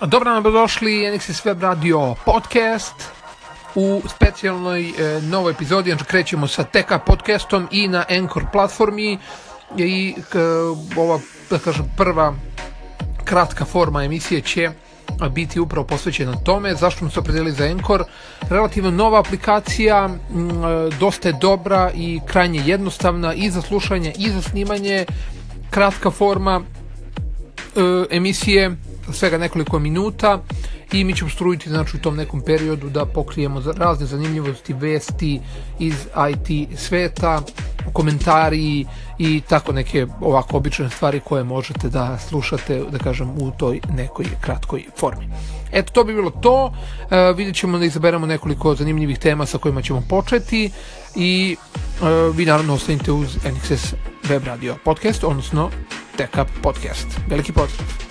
Dobro nam došli NXS Web Radio podcast u specijalnoj e, novoj epizodi, znači krećemo sa TK podcastom i na Anchor platformi i e, ova, da kažem, prva kratka forma emisije će biti upravo posvećena tome. Zašto smo se opredelili za Encore? Relativno nova aplikacija, e, dosta je dobra i krajnje jednostavna i za slušanje i za snimanje, kratka forma emisije svega nekoliko minuta i mi ćemo strujiti znači, u tom nekom periodu da pokrijemo razne zanimljivosti, vesti iz IT sveta, komentari i tako neke ovako obične stvari koje možete da slušate, da kažem, u toj nekoj kratkoj formi. Eto, to bi bilo to. E, vidjet ćemo da izaberemo nekoliko zanimljivih tema sa kojima ćemo početi i e, vi naravno ostanite uz NXS Web Radio Podcast, odnosno Tech Podcast. Veliki pozdrav!